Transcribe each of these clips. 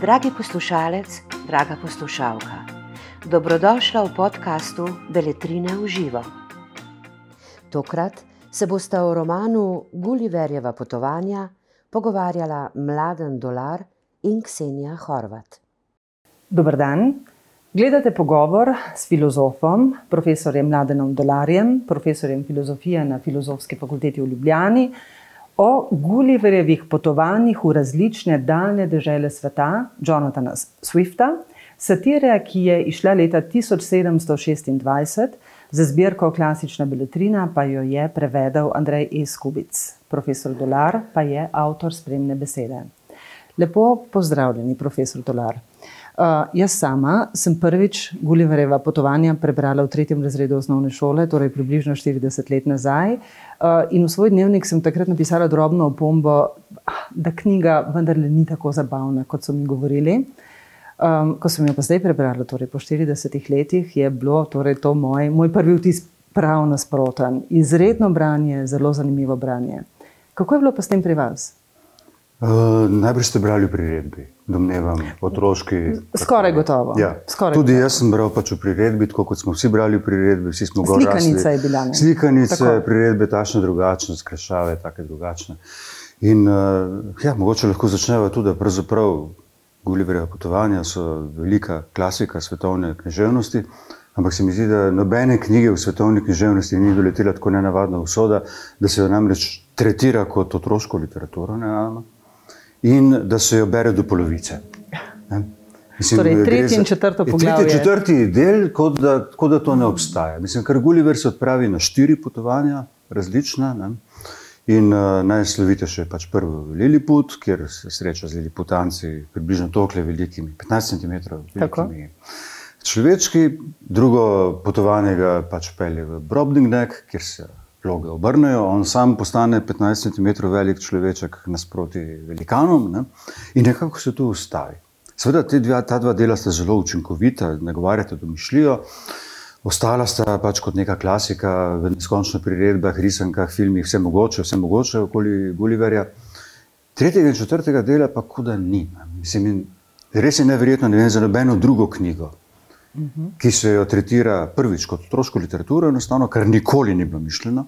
Dragi poslušalec, draga poslušalka, dobrodošla v podkastu Beletrine v živo. Tokrat se bosta o romanu Gulliverjeva potovanja pogovarjala Mladen Dolar in Ksenija Horvat. Dober dan. Gledate pogovor s filozofom, profesorjem Mladenom Dolarjem, profesorjem filozofije na Filozofski fakulteti v Ljubljani, o Gulliverjevih potovanjih v različne daljne države sveta, Jonathana Swifta, satire, ki je išla leta 1726, za zbirko Klasična beletrina pa jo je prevedel Andrej E. Skubic. Profesor Dolar pa je avtor spremne besede. Lepo pozdravljeni, profesor Dolar. Uh, jaz sama sem prvič Gulliverjeva potovanja prebrala v tretjem razredu osnovne šole, torej približno 40 let nazaj. Uh, in v svoj dnevnik sem takrat napisala drobno opombo, da knjiga vendarle ni tako zabavna, kot so mi govorili. Um, ko sem jo pa zdaj prebrala, torej po 40 letih, je bilo torej to moj, moj prvi vtis prav nasproten. Izredno branje, zelo zanimivo branje. Kako je bilo pa s tem pri vas? Uh, najprej ste brali v priredbi, domnevam, otroški. Skoraj gotovo. Ja. Skoraj Tudi gotovo. jaz sem bral pač v priredbi, tako kot smo vsi brali v priredbi, vsi smo gor Slikanica je bila. Ne? Slikanice, Tako. priredbe, tašne drugačne, skrešave, take drugačne. In uh, ja, mogoče lahko začneva tudi, da pravzaprav Gulliverjeva potovanja so velika klasika svetovne književnosti. Ampak se mi zdi, da nobene knjige v svetovni književnosti ni doletela tako nenavadna usoda, da se jo namreč tretira kot otroško literaturo nenadoma in da se jo bere do polovice. Ne? Mislim, Torej, tretji in četrto je poglavje. Tretji, četrti del, kot da, kot da to ne obstaja. Mislim, ker Gulliver se odpravi na štiri potovanja, različna. Ne? In uh, najslovitejše je pač prvo Liliput, kjer se sreča z Liliputanci, približno toliko velikimi, 15 cm velikimi človečki, drugo potovanje ga pač pelje v Brobdingnek, kjer se vloge obrnejo, on sam postane 15 cm velik človeček nasproti velikanom ne? in nekako se tu ustavi. Seveda, te dve, ta dva dela sta zelo učinkovita, nagovarjata domišljijo. Ostala sta pač kot neka klasika v neskončnih priredbah, risankah, filmih, vse mogoče, vse mogoče okoli Gulliverja. Tretjega in četrtega dela pa kuda ni. Mislim, res je neverjetno, ne vem za nobeno drugo knjigo, ki se jo tretira prvič kot otroško literaturo, enostavno, kar nikoli ni bilo mišljeno.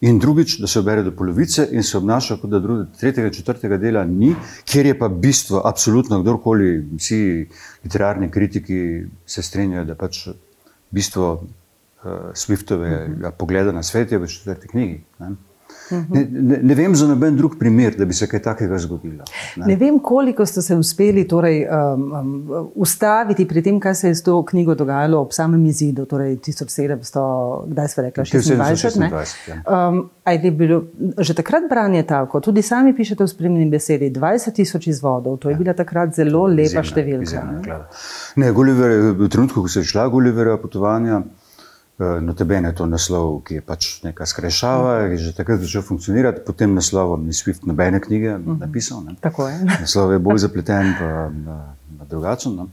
In drugič, da se jo bere do polovice in se obnaša, kot da druge, tretjega četrtega dela ni, kjer je pa bistvo, absolutno kdorkoli, vsi literarni kritiki se strinjajo, da pač bistvo uh, Swiftovega pogleda na svet je v četrti knjigi. Ne? Ne, ne, ne vem za noben drug primer, da bi se kaj takega zgodilo. Ne? Ne vem, koliko ste se uspeli torej, um, um, ustaviti pri tem, kaj se je s to knjigo dogajalo ob samem izidu, torej 1700, kdaj ste rekli, 26. ne? 1726, ja. Um, a je bilo že takrat branje tako, tudi sami pišete v spremljeni besedi, 20 tisoč izvodov, to je bila takrat zelo lepa Izjemna, številka. izjemna ne? Ne, Gulliver, v trenutku, ko se je šla Gulliverjeva potovanja, notebene je to naslov, ki je pač neka skrajšava, ki je že takrat začel funkcionirati, pod tem naslovom ni Swift nobene knjige napisal. Ne. Tako je. Naslov je bolj zapleten, pa, drugačen. No.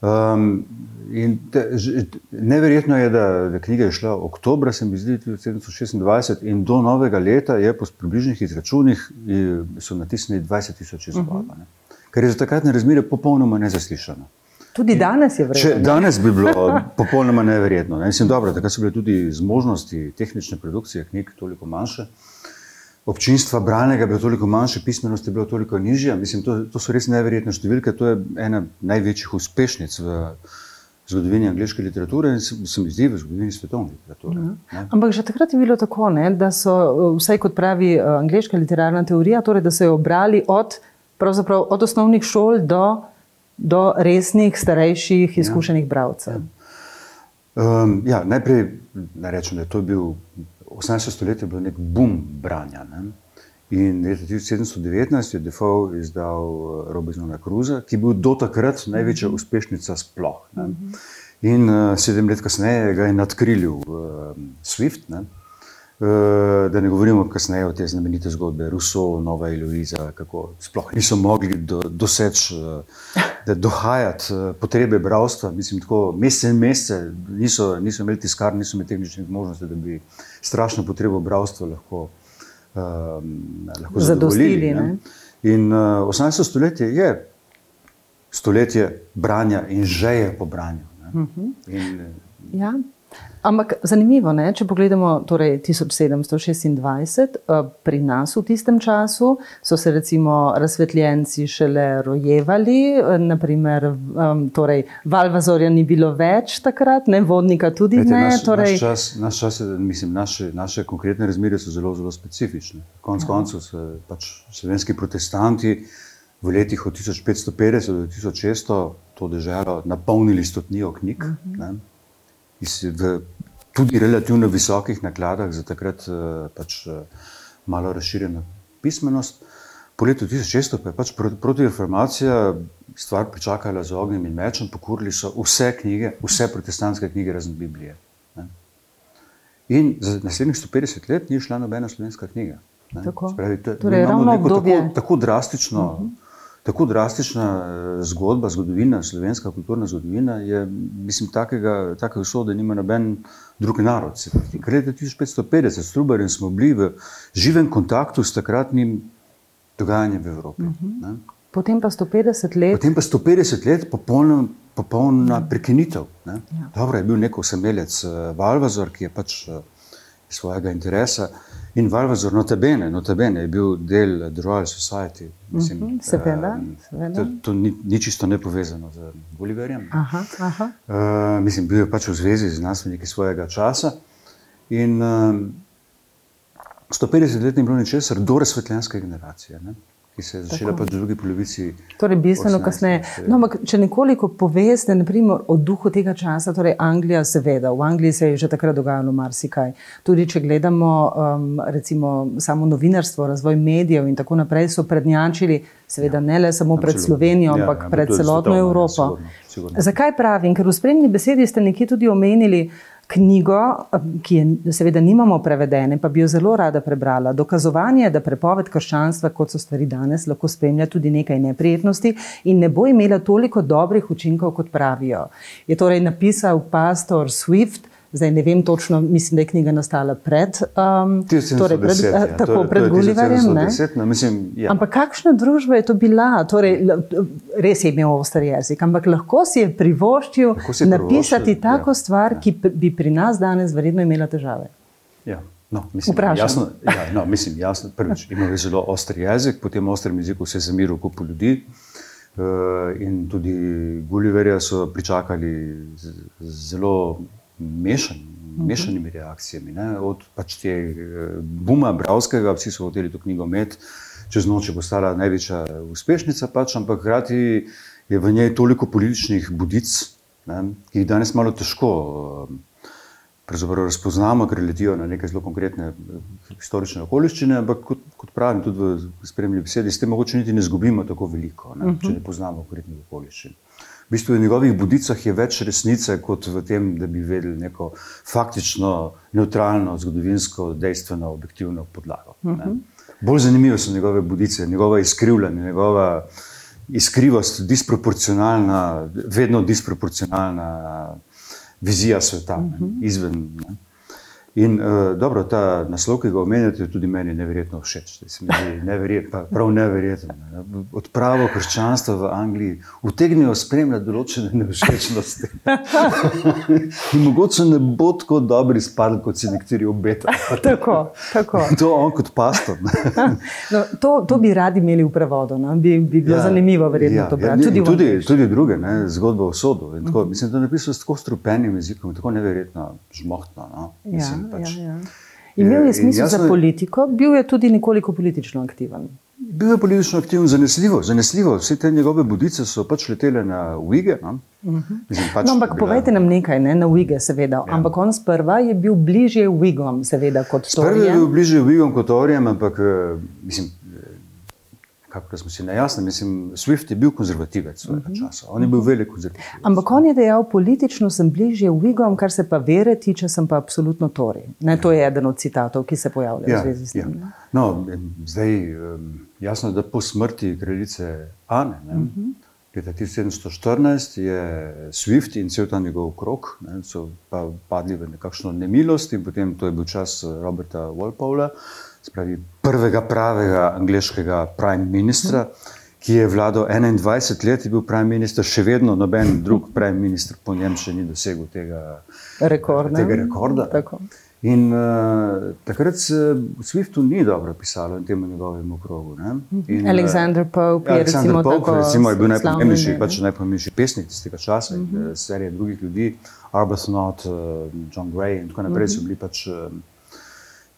Um, in te, že, neverjetno je, da, da knjiga je šla oktobra, se mi zdi, 1726, in do novega leta je po približnih izračunih eh, so natisnili 20 tisoč izvodov. ne. Kar je za takratne razmere popolnoma nezaslišano. Tudi danes je Če vredno. danes bi bilo popolnoma neverjetno. Ne? Mislim, dobro, takrat so bile tudi zmožnosti tehnične produkcije knjig toliko manjše, občinstva branega je bilo toliko manjše, pismenost je bila toliko nižja. Mislim, to, to so res neverjetne številke. To je ena največjih uspešnic v zgodovini angleške literature in se, mi zdi v zgodovini svetovne literature. ne. Ampak že takrat je bilo tako, ne, da so, vsaj kot pravi uh, angliška literarna teorija, torej, da so jo brali od, od osnovnih šol do, do resnih, starejših, izkušenih bralcev. Um, ja, najprej naj rečem, da je to bil 18. stoletje bil nek boom branja. Ne? In leta 1719 je Defoe izdal eh, Robinsona Cruza, ki je bil do takrat največja uspešnica sploh. Ne? In uh, sedem let kasneje ga je nadkrilil uh, Swift. Ne? Uh, da ne govorimo kasneje o te znamenite zgodbe Rousseau, Nova Eloiza, kako sploh niso mogli do, doseči, uh, da dohajati uh, potrebe bralstva. Mislim, tako mesece in mesece niso, niso imeli tiskar, niso imeli tehničnih možnosti, da bi strašno potrebo bralstva lahko lahko Zadostili, zadovoljili. ne? Ne? In uh, 18. stoletje je stoletje branja in žeje po branju. Mhm. Uh -huh. in, Ja. Ampak zanimivo je, če pogledamo torej 1726, eh, pri nas v tistem času so se recimo razsvetljenci šele rojevali, eh, naprimer, um, torej Valvazorja ni bilo več takrat, ne vodnika tudi Glede, ne. naš, Torej, naš čas, naš čas mislim, naše, naše konkretne razmere so zelo, zelo specifične. Konec koncev so pač slovenski protestanti v letih od 1550 do 1600 to državo napolnili stotnijo knjig. Uh -huh. Iz, v tudi relativno visokih nakladah za takrat eh, pač, eh, malo razširjeno pismenost. Po letu 1600 pa je pač pro- protireformacija stvar pričakala z ognjem in mečem, pokurili so vse knjige, vse protestantske knjige, razen Biblije. In za naslednjih 150 let ni šla nobena slovenska knjiga. ne. Tako. Se Pravi, to, Torej, imamo neko obdobje. Tako, tako drastično. Uh -huh. Tako drastična eh, zgodba, zgodovina, slovenska kulturna zgodovina je, mislim, takega, take usode nima noben drug narod. Ker leta 1550 s Trubarjem smo bili v živem kontaktu s takratnim dogajanjem v Evropi. Uh -huh. potem pa 150 let. Potem pa 150 let popolna, popolna prekinitev. Ne? Ja. Dobro je bil nek osemelec uh, Valvazor, ki je pač uh, iz svojega interesa. In Valvazor, notabene, notabene je bil del The Royal Society. Mislim, Mhm, seveda, em, seveda. To, to ni, ni čisto nepovezano z Gulliverjem. Aha, aha. Uh, mislim, bil je pač v zvezi z znanstveniki svojega časa. In um, 150 let ni bilo ničesar do razsvetljenske generacije, ne? Ki se je začela pač v drugi polovici. Torej, bistveno 18. kasneje. No, ampak, če nekoliko poveste naprimer, o duhu tega časa, torej Anglija, seveda, v Angliji se je že takrat dogajalo marsikaj. Tudi če gledamo um, recimo, samo novinarstvo, razvoj medijev in tako naprej, so prednjačili, seveda ne le samo pred absolutno. Slovenijo, Ja, ampak ja, pred tudi celotno ja, Evropo. sigurno, sigurno. Zakaj pravim? Ker v spremni besedi ste nekje tudi omenili. Knjigo, ki je seveda nimamo prevedene, pa bi jo zelo rada prebrala. Dokazovanje, da prepoved krščanstva, kot so stvari danes, lahko spremlja tudi nekaj neprijetnosti in ne bo imela toliko dobrih učinkov, kot pravijo. Je torej napisal pastor Swift, zdaj ne vem točno, mislim, da je knjiga nastala pred, um, 1710, torej pred, ja, eh, je- tako, to je pred Gulliverjem. ne? 1710, no, ja. Ampak kakšna družba je to bila? Torej, res je imel ostar jezik, ampak lahko si je privoščil si je napisati privoščil, tako ja, stvar, ki p- bi pri nas danes verjetno imela težave. Ja, no, mislim, Vprašam. jasno, ja, no, mislim, jasno, prvič, imel je zelo oster jezik, potem ostrem jeziku se je zamiril kup ljudi. Uh, in tudi Gulliverja so pričakali z, z zelo mešan, mešanimi reakcijami. Ne? Od pač te uh, Buma Bravskega, vsi so hoteli to knjigo imeti, čez noč je postala največja uspešnica, pač, ampak hkrati je v njej toliko političnih budic, ne? ki jih danes malo težko. Uh, pravzaprav razpoznamo, ker letijo na neke zelo konkretne eh, historične okoliščine, ampak kot, kot pravim, tudi v spremljivi besedi, s tem mogoče niti ne izgubimo tako veliko, ne, če ne poznamo konkretnih okoliščin. V bistvu v njegovih budicah je več resnice, kot v tem, da bi vedeli neko faktično, neutralno, zgodovinsko, dejstveno, objektivno podlago. Ne. Bolj zanimive so njegove budice, njegova izkrivljanja, njegova iskrivost, disproporcionalna, vedno disproporcionalna vizija sveta, uh -huh. izven. Ne. In uh, dobro, ta naslov, ki ga omenjate, je tudi meni neverjetno všeč. Se mi zdi Neverjet, pa prav neverjetno. Ne. Odpravo krščanstva v Angliji utegnejo spremljati določene nevšečnosti. In mogoče ne bo tako dobro izpadlo, kot si nekateri obetajo. Tako, tako. To on kot pastor. No, to, to bi radi imeli v prevodu, no? bi, bi bilo ja, zanimivo, verjetno to brati. Ja, tudi, tudi, tudi, druge, ne, zgodba o sodu. Tako, mislim, da je napisal s tako strupenim jezikom, tako neverjetno žmohtno. No. ja, Mislim, pač, ja, ja. Imel je in smisel jasno za politiko, bil je tudi nekoliko politično aktiven. Bil je politično aktiven, zanesljivo, zanesljivo. Vse te njegove budice so pač letele na Uige. No? Mislim, pač No, ampak bila- povejte nam nekaj, ne, na Uige, seveda. Ja. Ampak on sprva je bil bližje Uigom, seveda, kot Prvi je bil Torijem. bližje Uigom kot Orijem, ampak eh, mislim, eh, kako smo si nejasni, mislim, Swift je bil konzervativec svojega uh -huh. časa. On je bil velik konzervativec. Ampak on je dejal, politično sem bližje Uigom, kar se pa vere tiče, sem pa absolutno Tori. Ne, to je eden od citatov, ki se pojavlja v zvezi s tem. ne. No, zdaj, jasno je, da po smrti kraljice Ane, ne, uh -huh. leta 1714, je Swift in cel ta njegov krok so pa padli v nekakšno nemilost, in potem to je bil čas Roberta Walpola, spravi, prvega pravega angliškega prime ministra, ki je vladal 21 let, je bil prime minister, še vedno noben drug prime minister po njem še ni dosegel tega, Rekord, ne? tega rekorda. Tako. In uh, takrat se v Swiftu ni dobro pisalo in temu njegovemu krogu. ne. In, uh, Alexander Pope je Alexander recimo Pope, tako recimo, je bil najpomembnejši, ne. Mhm. pač najpomembnejši pesnik tistega časa, uh -huh. serije drugih ljudi, Arbuthnot, uh, John Gray in tako naprej, Mhm. -huh. so bili pač uh,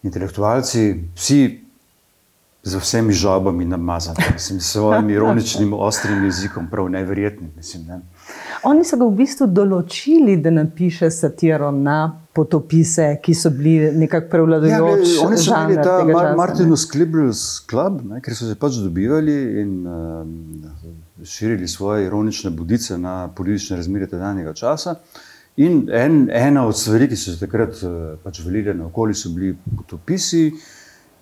intelektualci, vsi z vsemi žabami namazani, mislim, s svojim ironičnim, ostrim jezikom, prav neverjetnim. Mislim, ne. Oni so ga v bistvu določili, da napiše satiro na potopise, ki so bili nekako prevladujoč. Ja, oni so imeli žanr ta Mar. Martinus Clibrus Club, ne, ker so se pač dobivali in um, širili svoje ironične budice na politične razmere tedanjega časa. In en, ena od stvari, ki so se takrat uh, pač velile naokoli, so bili potopisi.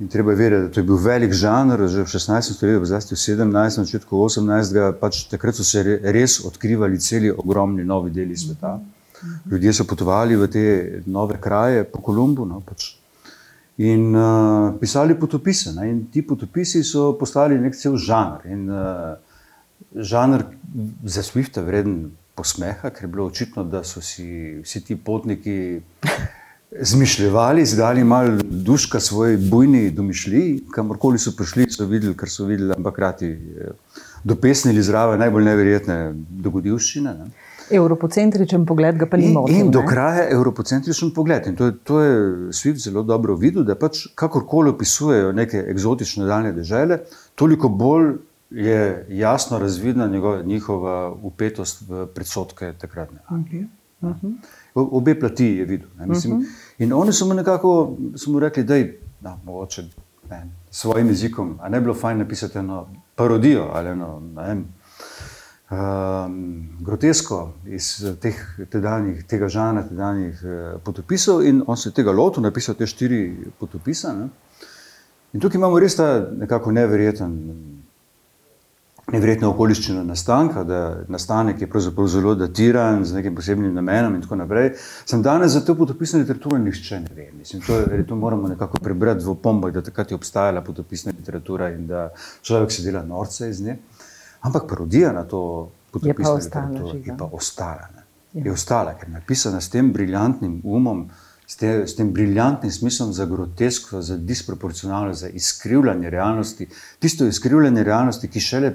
In treba je vedeti, da to je bil velik žanr, že v 16. stoletju, zdaj v 17. začetku 18. Pač takrat so se re- res odkrivali celi ogromni novi deli sveta. Ljudje so potovali v te nove kraje po Kolumbu. No, pač. In uh, pisali potopise. Ne? In ti potopisi so postali nek cel žanr. In, uh, žanr za Swifta vreden posmeha, ker je bilo očitno, da so si vsi ti potniki zmišljali, zdali malo duška svoji bujni domišljiji, kamorkoli so prišli, so videli, kar so videli, ampak hkrati eh, dopesnili zraven najbolj neverjetne dogodivščine. Ne? Evropocentričen pogled ga pa ni In, motil. in do kraja evropocentričen pogled. In to je, to je Swift zelo dobro videl, da pač kakorkoli opisujejo neke eksotične daljne države, toliko bolj je jasno razvidna njegova, njihova upetost v predsotke takratne Anglije. O- Obe plati je videl. Ne, mislim, in oni so mu nekako so mu rekli, da je mogoče ne, svojim jezikom, a ne bi bilo fajn napisati eno parodijo ali eno ne vem, um, grotesko iz teh tedanjih, tega žana, tedanjih eh, potopisov, in on se je tega lotil, napisal te štiri potopisa. Ne. In tukaj imamo res ta nekako neverjeten. Neverjetna okoliščina nastanka, da nastanek je pravzaprav zelo datiran z nekim posebnim namenom, in tako naprej. Sem danes za to potopisno literaturo nihče ne ve. Mislim, to, je- to moramo nekako prebrati v opombah, da takrat je obstajala potopisna literatura in da človek se dela norce iz nje. Ampak parodija na to potopisno literaturo živa. je pa ostala. Ne? Je ostala, ker je napisana s tem briljantnim umom, s, te, s tem briljantnim smislom za grotesko, za disproporcionalno, za izkrivljanje realnosti. Tisto izkrivljanje realnosti, ki šele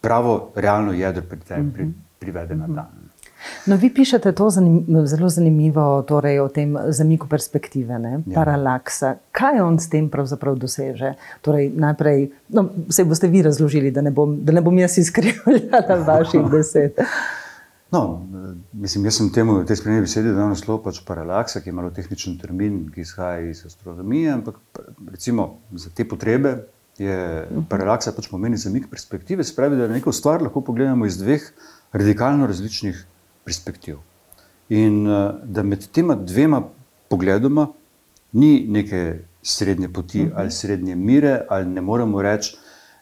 pravo realno jedro pri tebi pri, privede na dan. No, vi pišete to zanim, zelo zanimivo torej, o tem zamiku perspektive, ne? Ja. paralaksa. Kaj on s tem pravzaprav doseže? Torej, najprej, no, vse boste vi razložili, da ne bom, da ne bom jaz izkrivljala vaših besed. No, mislim, jaz sem temu te spremembe besede dal naslov pač paralaksa, ki je malo tehničen termin, ki izhaja iz astronomije, ampak pa- recimo za te potrebe je paralaksa pač pomeni zamik perspektive, se pravi, da neko stvar lahko pogledamo iz dveh radikalno različnih perspektiv. In eh, da med tema dvema pogledoma ni neke srednje poti uh -huh. ali srednje mire, ali ne moremo reči,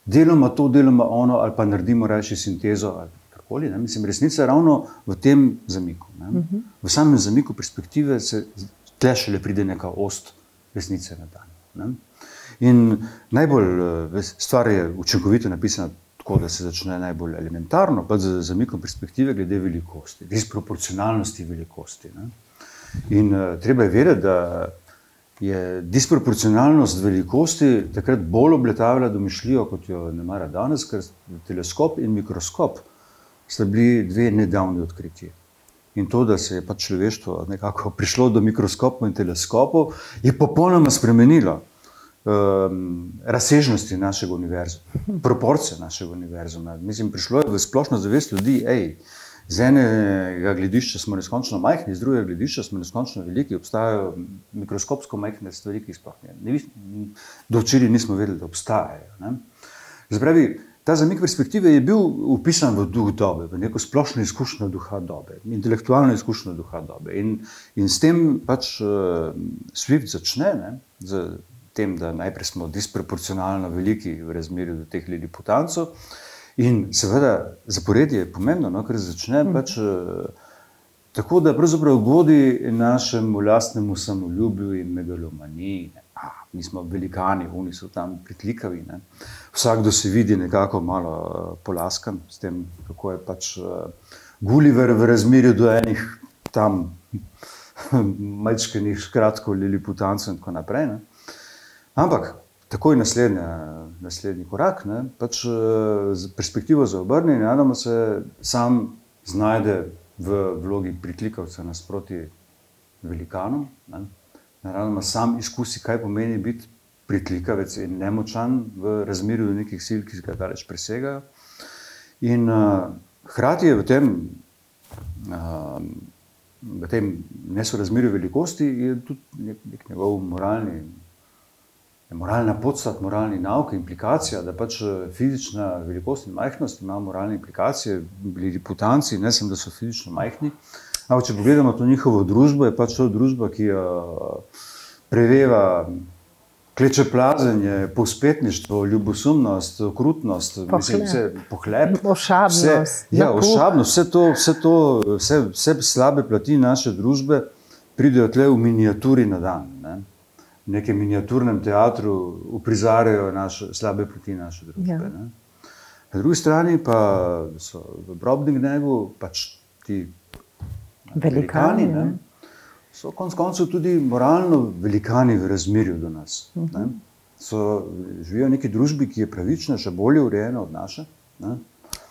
deloma to, deloma ono, ali pa naredimo reči sintezo. Ali karkoli, ne. Mislim, resnica je ravno v tem zamiku. Uh -huh. V samem zamiku perspektive se tle šele pride neka ost resnice na dan. Ne. In najbolj eh, stvar je učinkovito napisana tako, da se začne najbolj elementarno, pa z zamikom perspektive glede velikosti, disproporcionalnosti velikosti. Ne. In uh, treba je vedeti, da je disproporcionalnost velikosti takrat bolj obletavila domišljijo, kot jo ne mara danes, ker teleskop in mikroskop sta bili dve nedavni odkritji. In to, da se je pač človeštvo nekako prišlo do mikroskopov in teleskopov, je popolnoma spremenilo um, razsežnosti našega univerzuma, proporcije našega univerzuma. Mislim, prišlo je v splošno zavest ljudi, hej, z enega gledišča smo neskončno majhni, z drugega gledišča smo neskončno veliki, obstajajo mikroskopsko majhne stvari, ki jih sploh ne. ne do včeraj nismo vedeli, da obstajajo. Zbravi, ta zamik perspektive je bil upisan v duh dobe, v neko splošno izkušnjo duha dobe, intelektualno izkušnjo duha dobe. In, in s tem pač uh, Swift začne, ne, z tem, da najprej smo disproporcionalno veliki v razmerju do teh liliputancov. In seveda zaporedje je pomembno, no, ker začne pač uh, tako, da pravzaprav godi našemu lastnemu samoljubju in megalomaniji. ne. a, mi smo velikani, oni so tam pritlikavi. Ne. Vsakdo se vidi nekako malo uh, polaskan s tem, kako je pač uh, Gulliver v razmerju do enih tam majčkenih, kratko, ali putancev in tako naprej. Ne. Ampak takoj naslednja, naslednji korak, ne, pač z perspektivo za obrnjenje, da se sam znajde v vlogi priklikavca nasproti velikanom. Ne. Naravno, sam izkusi, kaj pomeni biti pritlikavec in nemočan v razmerju do nekih sil, ki ga daleč presegajo. In uh, hkrati je v tem, uh, v tem nesorazmerju velikosti tudi nek, nek njegov moralni. Moralna podstat, moralni nauk, implikacija, da pač fizična velikost in majhnost ima moralne implikacije, bili putanci, ne samo, da so fizično majhni. Ampak, če pogledamo to njihovo družbo, je pač to družba, ki jo preveva kleče plazenje, povspetništvo, ljubosumnost, okrutnost, Pohlep. mislim, vse pohlep. Ošabnost, Vse, ja, ošabnost, vse to, vse, to vse, vse slabe plati naše družbe pridejo tle v miniaturi na dan. Ne? V nekem miniaturnem teatru uprizarjajo naše, slabe plati naše družbe. Ja. ne. Na drugi strani pa so v Brobdingnegu pač ti Velikani, ne, ne. so konec koncev tudi moralno velikani v razmerju do nas. Uh Mhm. -huh. so, živijo v neki družbi, ki je pravična, še bolje urejena od naše. Ne?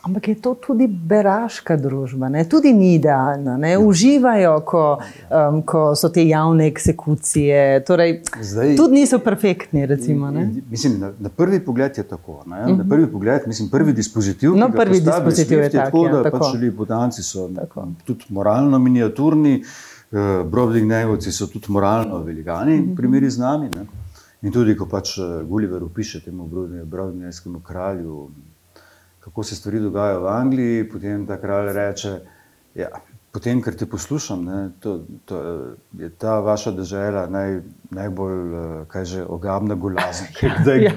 Ampak je to tudi beraška družba, ne? tudi ni idealna. Ne? Uživajo, ko, um, ko so te javne eksekucije. Torej, Zdaj- tudi niso perfektni. Recimo, ne? Mislim, na, na prvi pogled je tako. Ne? Na prvi pogled, mislim, prvi dispozitiv. No, prvi dispozitiv je tak, tako, ja, da tako. pač ljudi potanci so Tako. tudi moralno miniaturni, uh, Brobdingnegovci so tudi moralno velikani, Mhm. v primeri z nami. Ne? In tudi, ko pač eh, Gulliver piše temu Brobdingevskemu kralju, kako se stvari dogajajo v Angliji, potem ta kralj reče, ja, potem, ker te poslušam, ne, to, to, eh, je ta vaša država naj, najbolj, eh, kaj že, ogabna golazna, ki kdaj, Ja.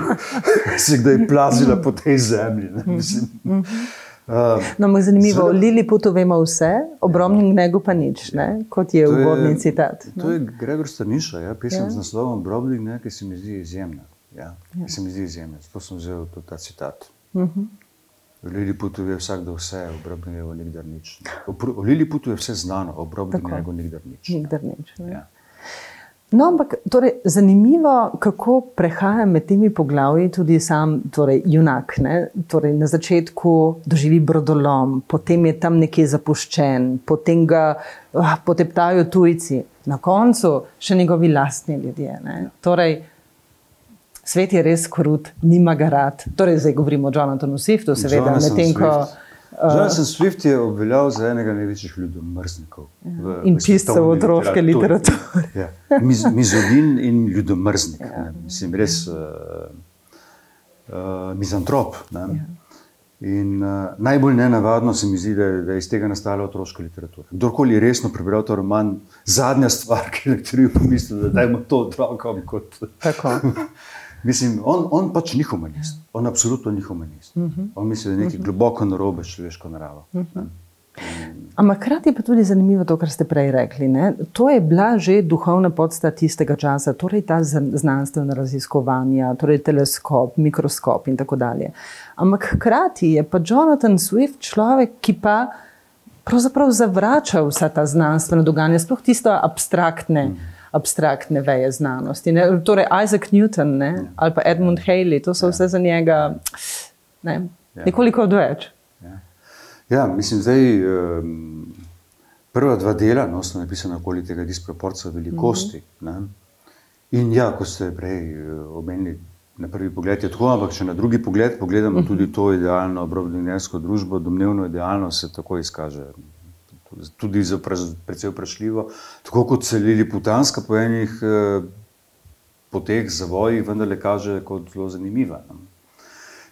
se kdaj plazila po tej zemlji. Ne, mislim. Uh, No, ampak zanimivo, o Seveda. Liliputu vemo vse, o Bromningu pa nič, ne? kot je uvodni citat. To je Gregor Staniša, ja, pesem Ja. ja. z naslovom Brobling, ne, ki se mi zdi izjemna. Ja, ja. Se mi zdi izjemna, zato sem vzel ta citat. Uh -huh. V Liliputu je vsakdo vse, v Broblingu nikdar nič. O Liliputu je vse znano, o Broblingu nikdar nič. Nikdar nič. ne. Ja. No, ampak torej, zanimivo, kako prehaja med temi poglavji tudi sam torej, junak. Ne? Torej, na začetku doživi brodolom, potem je tam nekje zapuščen, potem ga ah, poteptajo tujci, na koncu še njegovi lastni ljudje. Ne? Torej, svet je res krut, nima ga rad. Torej, zdaj govorimo o Jonathanu Swiftu, seveda, medtem ko. Swift. Jonathan Swift je obveljal za enega največjih ljudomrznikov. v- In v piscev svetovni otroške literature. Ja. Miz, mizogin in ljudomrznik. Ja. Mislim, res uh, uh, mizantrop. Ne? Ja. In uh, najbolj nenavadno se mi zdi, da da je iz tega nastala otroška literatura. Kdorkoli je resno prebral ta roman, zadnja stvar, ki je nekateri pomislili, da dajmo to otrokom kot. Tako. Mislim, on, on pač ni humanist, on absolutno ni humanist. Uh -huh. On misli, da je nekaj globoko narobe s človeško naravo. Uh -huh. Ampak hkrati je pa tudi zanimivo to, kar ste prej rekli. Ne? To je bila že duhovna podstat tistega časa, torej ta zn- znanstvena raziskovanja, torej teleskop, mikroskop in tako dalje. Ampak hkrati je pa Jonathan Swift človek, ki pa pravzaprav zavrača vsa ta znanstvena dogajanja, sploh tisto abstraktne. Mm. Abstraktne veje znanosti. Ne? Torej, Isaac Newton ne? ali pa Edmund Haley, to so vse za njega ne? nekoliko odveč. Ja. ja, mislim, da um, prva dva dela no, sta napisana okoli tega disproporca velikosti. Mm -hmm. In ja, kot ste prej uh, omenili, na prvi pogled je tako, ampak če na drugi pogled pogledamo mm -hmm. tudi to idealno obrobninjensko družbo, domnevno idealno se tako izkaže. Tudi za precej vprašljivo, tako kot se Lili Putanska po enih eh, poteh, zavojih, vendarle kaže kot zelo zanimiva. No.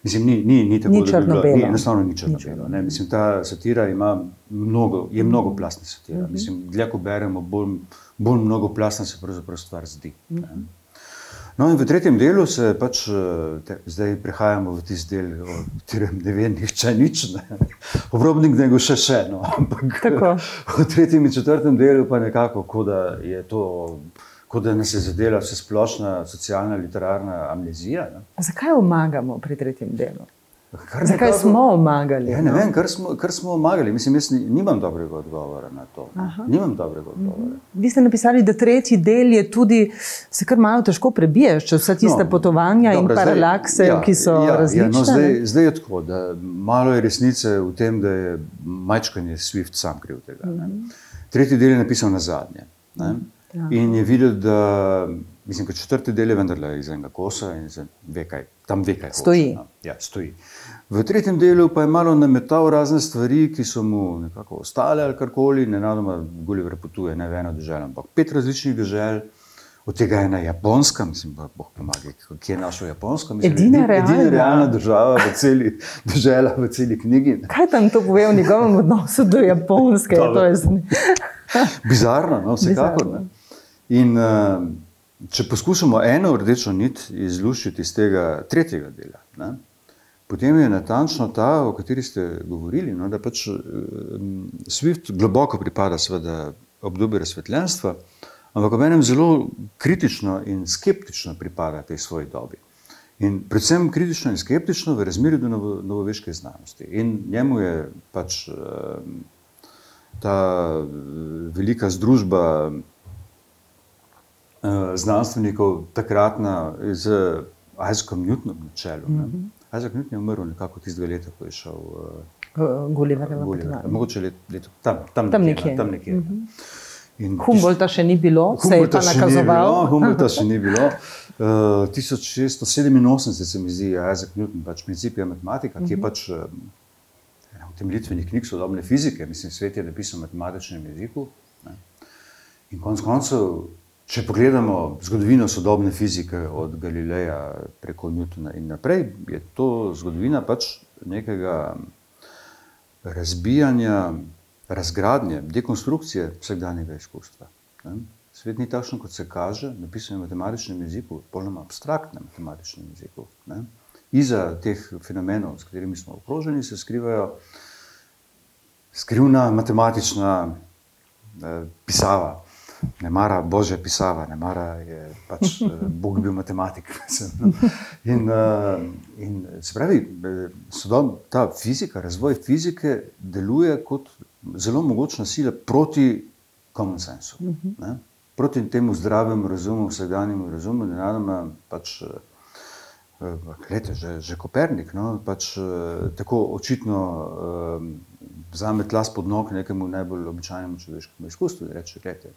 Mislim, ni, ni, ni tako, Ni da bi Ni, enostavno ni črno Ni belo. črno-belo. Mislim, ta satira ima mnogo, je mnogo plastna satira. Mislim, dlje ko beremo, bolj, bolj mnogo plastna se pravzaprav stvar zdi. ne. No, in v tretjem delu se pač, eh, te, zdaj prehajamo v tisti del, o katerem ne ve nihče nič. Ne. Obrobnik nego še še. No. Ampak Tako. v tretjem in četrtem delu pa nekako, kot da je to. kot da nas je zadela vse splošna socialna, literarna amnezija. Ne. Zakaj omagamo pri tretjem delu? Kar Zakaj nekako- smo omagali? Ja, ne no? vem, kar smo, kar smo omagali. Mislim, jaz ni- nimam dobrega odgovora na to. Aha. Nimam dobrega odgovora. Vi ste napisali, da tretji del je tudi, se kar malo težko prebiješ, če vse tiste no, potovanja dobro, in paralakse, ja, ki so ja, različne. Ja, no, zdaj, zdaj je tako, da malo je resnice v tem, da je majčkanje Swift sam kriv tega. Ne. Tretji del je napisal na zadnje. Ne. Ja. In je videl, da mislim, da četrti del je vendarle iz enega kosa in ve, kaj, tam ve, kaj hoče, Stoji. no. Ja, stoji. V tretjem delu pa je malo nametal razne stvari, ki so mu nekako ostale ali karkoli. Nenadoma Gulliver potuje ne v eno državo, ampak pet različnih držav. Od tega je ena Japonska, mislim, da boh pomaga, kje je naša Japonska. Mislim, Edina edi- realna. edina realna država v celi, država v celi knjigi. ne. Kaj tam to pove o njegovem odnosu do Japonske? Je Bizarno, no, vsekakor. Bizarno. Ne. In uh, če poskušamo eno rdečo nit izluščiti iz tega tretjega dela, ne, potem je natančno ta, o kateri ste govorili, no, da pač uh, Swift globoko pripada seveda obdobju razsvetljenstva, ampak ob enem zelo kritično in skeptično pripada tej svoji dobi. In predvsem kritično in skeptično v razmerju do novo, novoveške znanosti. In njemu je pač uh, ta eh, velika združba eh, znanstvenikov, takratna z Isaakom Newtonom na čelu. Mm -hmm. Isaac Newton je umrl nekako tistega leta, ko je šel uh, Gulliverjevo Gulliver. Mogoče let, leto, tam, tam, Tam nekje. nekje. Tam nekje mm -hmm. In Humboldta še ni bilo, se je pa nakazoval. Humboldta še ni bilo. Uh, 1687 se mi zdi, je Isaac Newton, pač princip je matematika, ki je pač uh, ena utemeljitvenih knjig sodobne fizike, mislim, svet je napisan v matematičnem jeziku. Ne. In konec koncev, če pogledamo zgodovino sodobne fizike od Galileja preko Newtona in naprej, je to zgodovina pač nekega razbijanja, razgradnje, dekonstrukcije vsakdanjega izkustva. Ne. Svet ni takšen, kot se kaže, napisan v matematičnem jeziku, polno abstraktnem matematičnem jeziku. Ne. Iza teh fenomenov, s katerimi smo okroženi, se skrivajo skrivna matematična eh, pisava. Ne mara božja pisava, ne mara je pač eh, Bog bil matematik. no. In, eh, in se pravi, eh, sodob, ta fizika, razvoj fizike deluje kot zelo mogočna sila proti common sensu. ne. Proti temu zdravemu razumu, vsakdanjemu razumu, nenadoma pač. eh, Glede, že, že Kopernik, no, pač, tako očitno eh, vzame tla pod nog nekemu najbolj običajnemu človeškemu izkustvu in reče: Gledajte,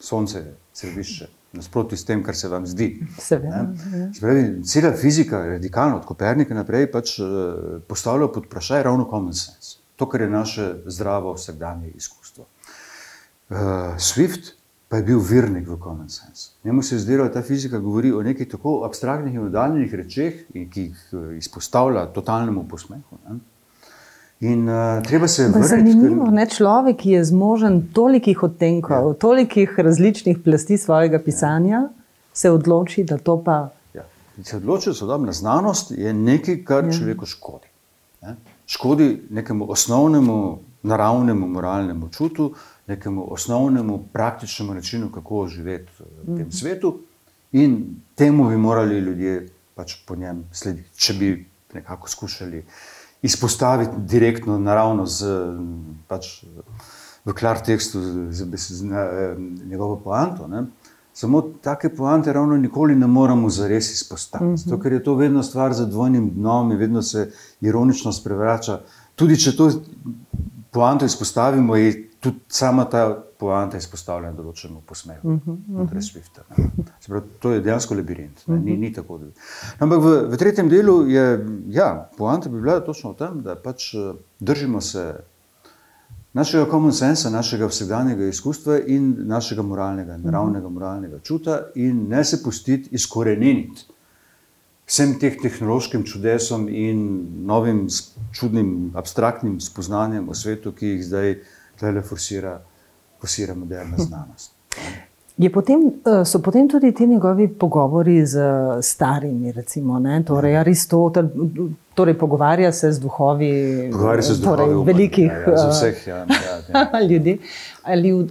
Sonce je središče, nasprotno s tem, kar se vam zdi. Seveda, Ne? Se Pravi, cela fizika, radikalno od Kopernika naprej, pač, eh, postavlja pod vprašaj ravno common sense, to, kar je naše zdravo vsakdanje izkustvo. Uh, Swift pa je bil virnik v common sense. Njemu se je zdelo, da ta fizika govori o nekih tako abstraktnih in oddaljenih rečeh, ki jih eh, izpostavlja totalnemu posmehu. Ne? In uh, treba se je vrniti. Zanimivo, ne človek, ki je zmožen tolikih odtenkov, ja. tolikih različnih plasti svojega pisanja, se odloči, da to pa. Ja. In Se odločijo, da sodobna znanost je nekaj, kar ja. človeku škodi. Ne? Škodi nekemu osnovnemu, naravnemu, moralnemu čutu, nekemu osnovnemu, praktičnemu načinu, kako živeti v tem svetu, in temu bi morali ljudje pač po njem slediti, če bi nekako skušali izpostaviti direktno, naravno, z, pač, v klartekstu, z, z, z, z njegovo poanto. Ne? Samo take poante ravno nikoli ne moremo zares izpostaviti. Mm -hmm. Zato, ker je to vedno stvar za dvojnim dnom in vedno se ironično sprevrača. Tudi če to poanto izpostavimo, je tudi sama ta poanta izpostavljena določenemu posmehu mm -hmm. znotraj Swifta. ne. Se Pravi, to je dejansko labirint, ne, ni, ni tako. Da... Ampak v, v tretjem delu je, ja, poanta bi bila točno v tem, da pač eh, držimo se našega common sensa, našega vsakdanjega izkustva in našega moralnega, naravnega moralnega čuta, in ne se pustiti izkoreniniti vsem teh tehnološkim čudesom in novim čudnim, abstraktnim spoznanjem o svetu, ki jih zdaj tle forsira moderna znanost. Potem, eh, so potem tudi ti njegovi pogovori z starimi, recimo, ne? torej Aristotel, torej pogovarja se z duhovi, Pogovarja se z torej, duhovi velikih ja, ja, z vseh, ja, ja, ja. ljudi. Ali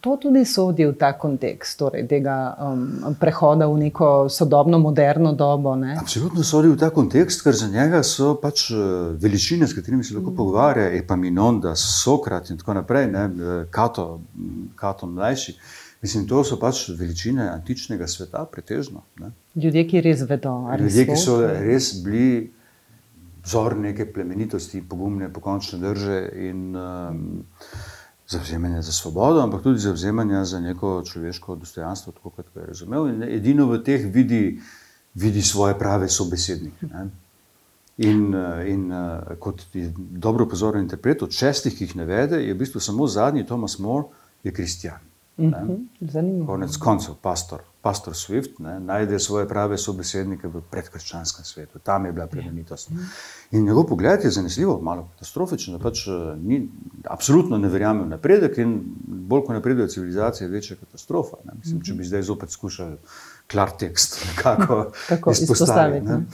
to tudi sodi v ta kontekst, torej tega um, prehoda v neko sodobno, moderno dobo? Ne? Absolutno sodi v ta kontekst, ker za njega so pač eh, veličine, s katerimi se lahko pogovarja, Epaminondas, Sokrat in tako naprej, ne, eh, Kato, Kato mlajši. Mislim, to so pač veličine antičnega sveta, pretežno. Ne. Ljudje, ki res vedo, Ljudje, ki so res bili vzor neke plemenitosti, pogumne, pokončne drže in um, zavzemanja za svobodo, ampak tudi zavzemanja za neko človeško dostojanstvo, tako kot ga je razumel. In edino v teh vidi, vidi svoje prave sobesednike. Ne? In, eh, in eh, kot je dobro pozoren interpret, od šestih, ki jih navede, je v bistvu samo zadnji, Thomas More, je kristijan. Mhm, Zanimivo. Konec koncev, pastor, pastor Swift ne, najde svoje prave sobesednike v predkrščanskem svetu, tam je bila plemenitost. In njegov pogled je zanesljivo, malo katastrofičen, da pač eh, ni, absolutno ne verjame v napredek in bolj ko napreduje civilizacija, večja katastrofa. Ne. Mislim, če bi zdaj zopet skušali klartekst nekako Kako izpostaviti, Ne.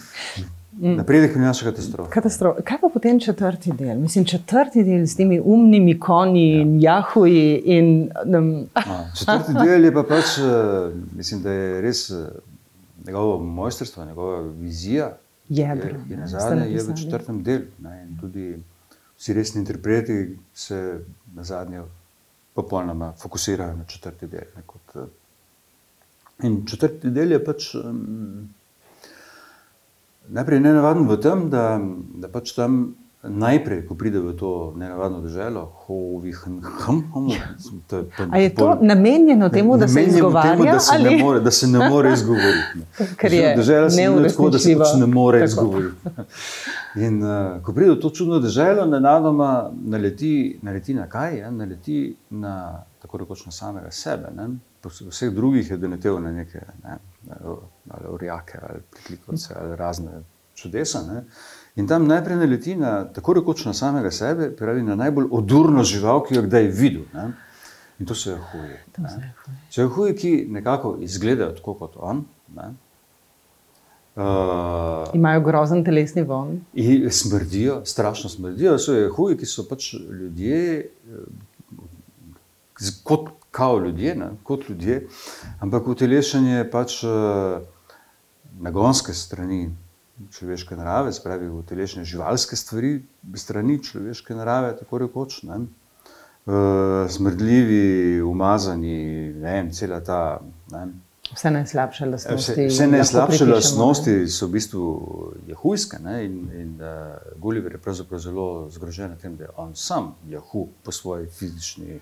Napredek prinaša katastrofo. Katastrofa. Kaj pa potem četrti del? Mislim, četrti del s temi umnimi konji in jahuji. In, um, A, Četrti del je pa pač, eh, mislim, da je res eh, njegovo mojstrstvo, njegova vizija. Jedro, je- je ne, na zadnje je v četrtem delu. Tudi vsi resni interpreti se na zadnje popolnoma fokusirajo na četrti del. Ne, kot, eh, in četrti del je pač. Um, Najprej je nenavaden v tem, da, da pač tam najprej, ko pride v to nenavadno državo, hovihn, a je to namenjeno temu, da se izgovarja? Temu, da, se ali? ne more, da se ne more izgovoriti. Ker je se imenuje tako, da se pač ne more Tako. izgovoriti. In uh, ko pride v to čudno državo, nenadoma naleti, naleti na kaj? Ja? Naleti na tako rekoč na samega sebe. Ne? Vseh drugih je doletel na neke ne? Ali orjake ali priklikovce ali razne čudesa. Ne? In tam najprej naleti na tako rekoč na samega sebe, pravi na najbolj odurno žival, ki jo je kdaj videl. Ne? In to so jahuje. So jahuje, ki nekako izgledajo tako kot on. Ne? Uh, Imajo grozen telesni von. In smrdijo, strašno smrdijo. So huji, ki so pač ljudje, eh, kot kao ljudje, ne, kot ljudje, ampak utelešanje pač eh, nagonske strani človeške narave, spravi utelešanje živalske stvari, strani človeške narave, tako rekoč. Ne. Uh, smrdljivi, umazani, ne vem, cela ta. Ne, Vse najslabše lastnosti. Vse, vse najslabše pripišemo, ne. lastnosti so v bistvu jahujske. Ne? In, in uh, Gulliver je pravzaprav zelo zgrožen nad tem, da je on sam jahu po svoji fizični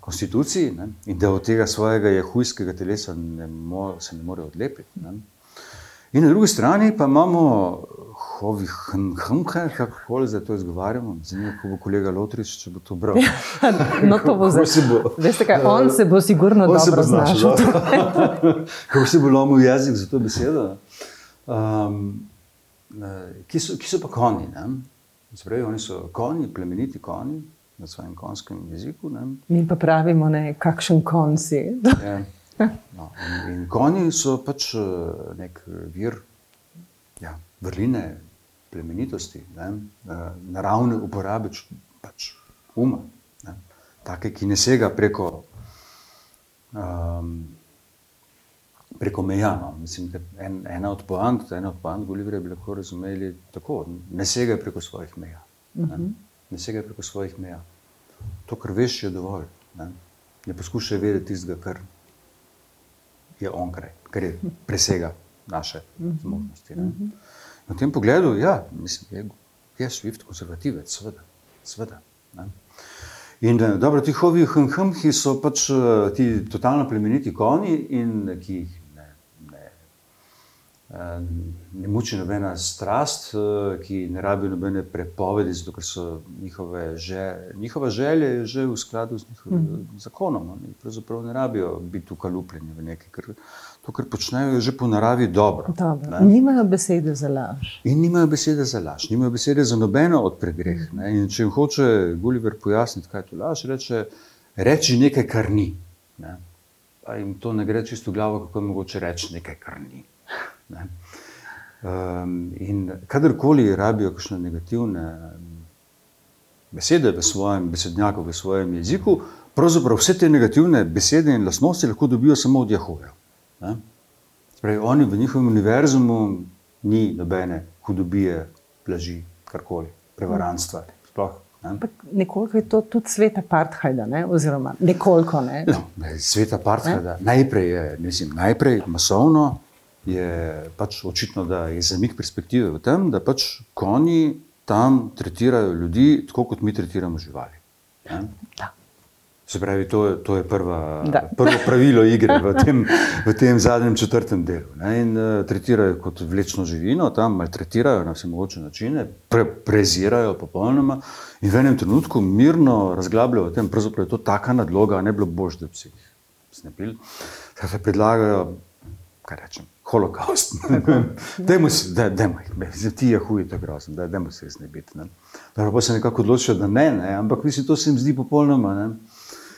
konstituciji ne? in da od tega svojega jahujskega telesa ne mo, se ne more odlepiti. Ne? In na drugi strani pa imamo hovi hnke, kako koli zdaj to izgovarjamo. Zanimivo, ko bo kolega Lotrič, če bo to bral. No, to bo Kako zdaj. se bo- Veste kaj, on se bo sigurno On se dobro bo znašel, znašel. dobro. Kako se bo lomil jezik za to besedo. Um, eh, ki, so, ki so pa konji. ne. Se Pravi, oni so konji, plemeniti konji na svojem konjskem jeziku. Ne. Mi pa pravimo, ne, kakšen kon si. Ja. No, in, in konji so pač eh, nek vir ja, vrline, plemenitosti, ne, eh, naravne uporabe pač uma, ne, take, ki ne sega preko, um, preko meja. No. Mislim, da en, ena od poant, ena od poant Gulliverja bi lahko razumeli tako, ne segaj preko svojih meja. Ne, ne segaj preko svojih meja. To, kar veš, je dovolj. Ne, ne poskušaj vedeti tistega, kar je onkraj, kar je presega naše zmožnosti. ne. Na tem pogledu, ja, mislim, je, je Swift konzervativec, seveda. seveda ne. In eh, dobro, ti hovi hmhmhi so pač eh, ti totalno plemeniti konji, in ki jih eh, ne muči nobena strast, eh, ki ne rabijo nobene prepovedi, zato ker so njihove že, njihova želja je že v skladu z njihovim mm. zakonom. Oni pravzaprav ne rabijo biti ukalupljeni v nekaj, ker to, kar počnejo, je že po naravi dobro. Dobro. Nimajo besede za laž. In nimajo besede za laž, nimajo besede za nobeno od pregreh. Ne? In če jim hoče Gulliver pojasniti, kaj je to laž, reče: reči nekaj, kar ni. Ne? Pa jim to ne gre čisto v glavo, kako je mogoče reči nekaj, kar ni. Ne? Um, in kadarkoli rabijo kakšne negativne besede v svojem besednjaku, v svojem jeziku, pravzaprav vse te negativne besede in lastnosti lahko dobijo samo od Jahoja. Spravi, oni v njihovem univerzumu ni nobene hudobije, laži, karkoli, prevarantstva. Sploh, nekoliko je to tudi svet apartheida, ne? oziroma nekoliko. Ne? No, svet apartheida. Najprej je, mislim, najprej masovno je pač očitno, da je zamik perspektive v tem, da pač konji tam tretirajo ljudi tako, kot mi tretiramo živali. Se pravi, to je, to je prva, prvo pravilo igre v tem, v tem zadnjem četrtem delu. Ne? In uh, tretirajo kot vlečno živino, tam maltretirajo na vse mogoče načine, pre, prezirajo popolnoma in v enem trenutku mirno razglabljajo o tem, pravzaprav je to taka nadloga, ne bilo bož, da bi se jih snepili. Kaj predlagajo, kaj rečem, holokaust. Dajmo se, da, dajmo jih, ti je huj, to je grozno, da, dajmo se res ne biti. Ne? Pa se nekako odločijo, da ne, ne, ampak mislim, to se jim zdi popolnoma. Ne?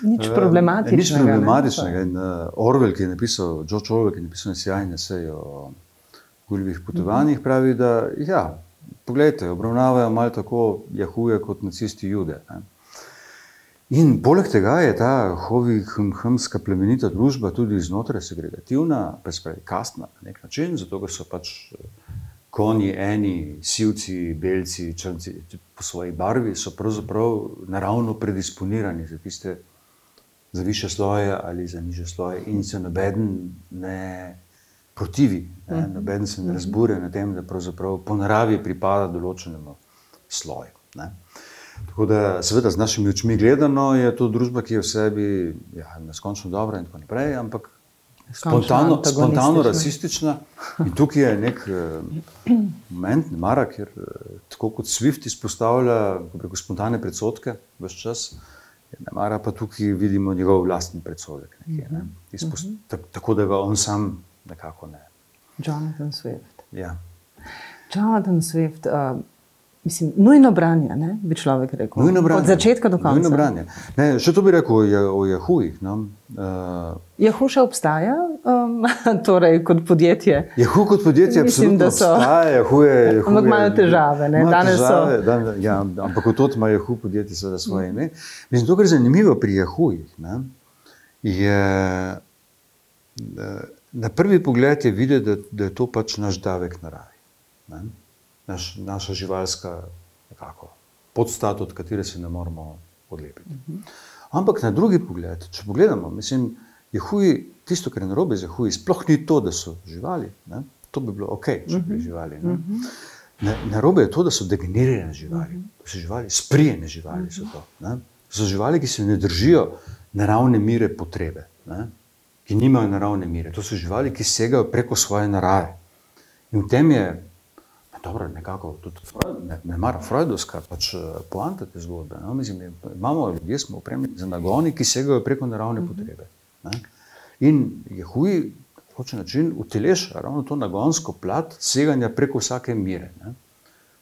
Nič problematičnega. Nič problematičnega. In, uh, Orwell, ki je napisal, George Orwell, ki je napisal sjajne seje o guljivih potovanjih, pravi, da ja, pogledajte, obravnavajo malo tako jahuje kot nacisti jude. Ne. In poleg tega je ta hovijska plemenita družba tudi znotraj segregativna, pravi kastna na nek način, zato ker so pač konji eni, sivci, belci, črnci po svoji barvi, so pravzaprav naravno predisponirani za tiste za više sloje ali za niže sloje, in se noben ne protivi, ne? Mhm. noben se ne mhm. razbure na tem, da pravzaprav po naravi pripada določenemu sloju. Ne? Tako da, seveda, z našimi očmi gledano je to družba, ki je v sebi ja, neskončno dobra in tako naprej, ampak spontano, spontano rasistična. In tukaj je nek uh, moment, ne mara, ker uh, tako kot Swift izpostavlja preko spontane predsotke vse čas. Ne mara pa tukaj vidimo njegov vlastni predsodek. Nekje, ne? Mhm. Izpost, mhm. tako da ga on sam nekako ne. Jonathan Swift. Ja. Jonathan Swift. Uh, Mislim, nujno branje, ne, bi človek rekel. Nujno branje. Od začetka do konca. Nujno branje. Ne, še to bi rekel o, o Jahujih. No. Uh, Jahu še obstaja, um, torej kot podjetje. Jahu kot podjetje, Mislim, da so. Obstaja, Jahu je, Jahu ampak imajo težave. Ne, danes težave, so. Dan, ja, ampak kot ima Jahu podjetje za svoje ime. Mislim, to, kar je zanimivo pri Jahujih, ne, je. Na prvi pogled je videti, da, da je to pač naš davek naravi. Ne naš, naša živalska nekako, podstat, od katere se ne moramo odlepiti. Uh -huh. Ampak na drugi pogled, če pogledamo, mislim, je huj, tisto, kar je narobe za huj, sploh ni to, da so živali. Ne? To bi bilo ok, če bi živali. Ne? Uh -huh. Narobe je to, da so degenerirane živali, uh -huh. da so živali, sprijene živali. So, to, so živali, ki se ne držijo naravne mire potrebe, ne? ki nimajo naravne mire. To so živali, ki segajo preko svoje narave. In v tem je dobro, nekako tudi ne, ne mara Freudovska pač, eh, poanta te zgodbe. No? Mislim, imamo ljudi, smo opremljeni za nagoni, ki segajo preko naravne mm -hmm. potrebe. Ne? In je huj, hoče način uteleša ravno to nagonsko plat seganja preko vsake mire, ne?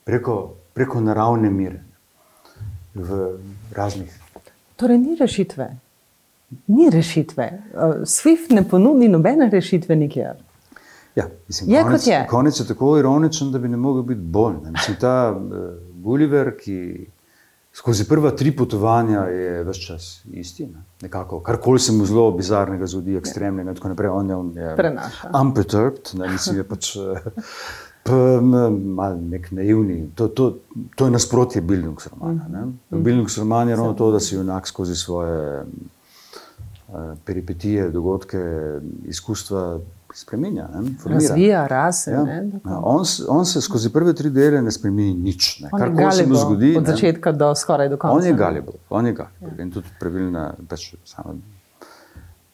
preko, preko naravne mire v raznih. Torej, ni rešitve. Ni rešitve. Uh, Swift ne ponudi nobene rešitve nikjer. Ja, mislim, je konec, je. konec je tako ironičen, da bi ne mogel biti bolj. Ne. Mislim, ta uh, Gulliver, ki skozi prva tri potovanja je vse čas isti, ne. nekako, karkoli se mu zelo bizarnega zgodi, ekstremnega in tako naprej, on je, on je unperturbed, ne, mislim, je pač uh, mal nek naivni. To, to, to je nasprotje Bildungsromana. Mm -hmm. Bildungsroman je ravno to, da si junak skozi svoje uh, peripetije, dogodke, izkustva spremenja. Razvija rase. Ja. Ja, on, on se skozi prve tri dele ne spremeni nič. Ne. Kar koli se mu zgodi. Od začetka do skoraj do konca. On je galibil. On je galibil. Ja. In tudi pravilna, pač sama,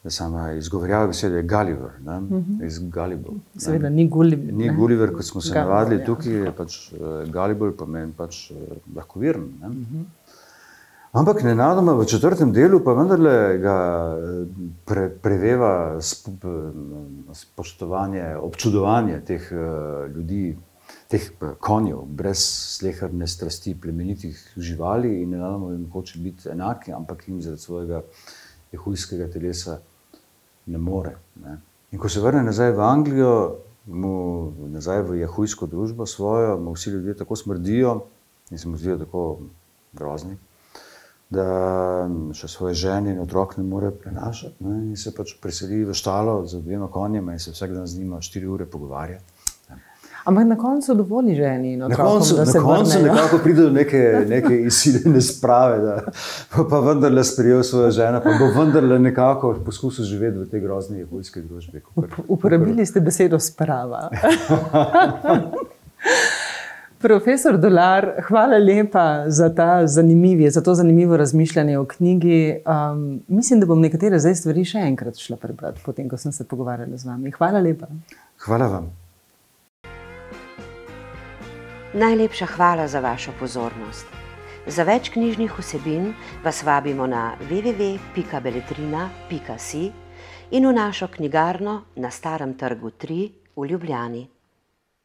sama izgovorjava beseda je Gulliver. Uh mhm. -huh. Seveda ni Gulliver. Ni Gulliver, kot smo se Gulliver, navadili ja. tukaj, je pač uh, Gulliver pomeni pač uh, lahko viren. Uh mhm. -huh. Ampak nenadoma v četrtem delu pa vendarle ga eh, pre, preveva spoštovanje, občudovanje teh uh, ljudi, teh eh, konjev, brez slehrne strasti, plemenitih živali in nenadoma jim hoče biti enaki, ampak jim zaradi svojega jehujskega telesa ne more. Ne. In ko se vrne nazaj v Anglijo, mu nazaj v jahujsko družbo svojo, mu vsi ljudje tako smrdijo in se mu zdijo tako grozni, da še svoje žene in otrok ne more prenašati. Ne? In se pač preseli v štalo z dvema konjama in se vsak dan z njima štiri ure pogovarja. Ampak na koncu dovoli ženi in Na otrokom, koncu, da na se koncu vrnejo. nekako pride do neke, neke izsiljene sprave, da bo pa vendarle sprejel svojo ženo, pa bo vendarle nekako poskusil živeti v tej grozni jahujski družbi. kakor- Uporabili ste besedo sprava. Profesor Dolar, hvala lepa za, ta zanimivi, za to zanimivo razmišljanje o knjigi. Um, mislim, da bom nekatere zdaj stvari še enkrat šla prebrati, potem ko sem se pogovarjala z vami. Hvala lepa. Hvala vam. Najlepša hvala za vašo pozornost. Za več knjižnih vsebin vas vabimo na www.beletrina.si in v našo knjigarno na Starem trgu 3 v Ljubljani.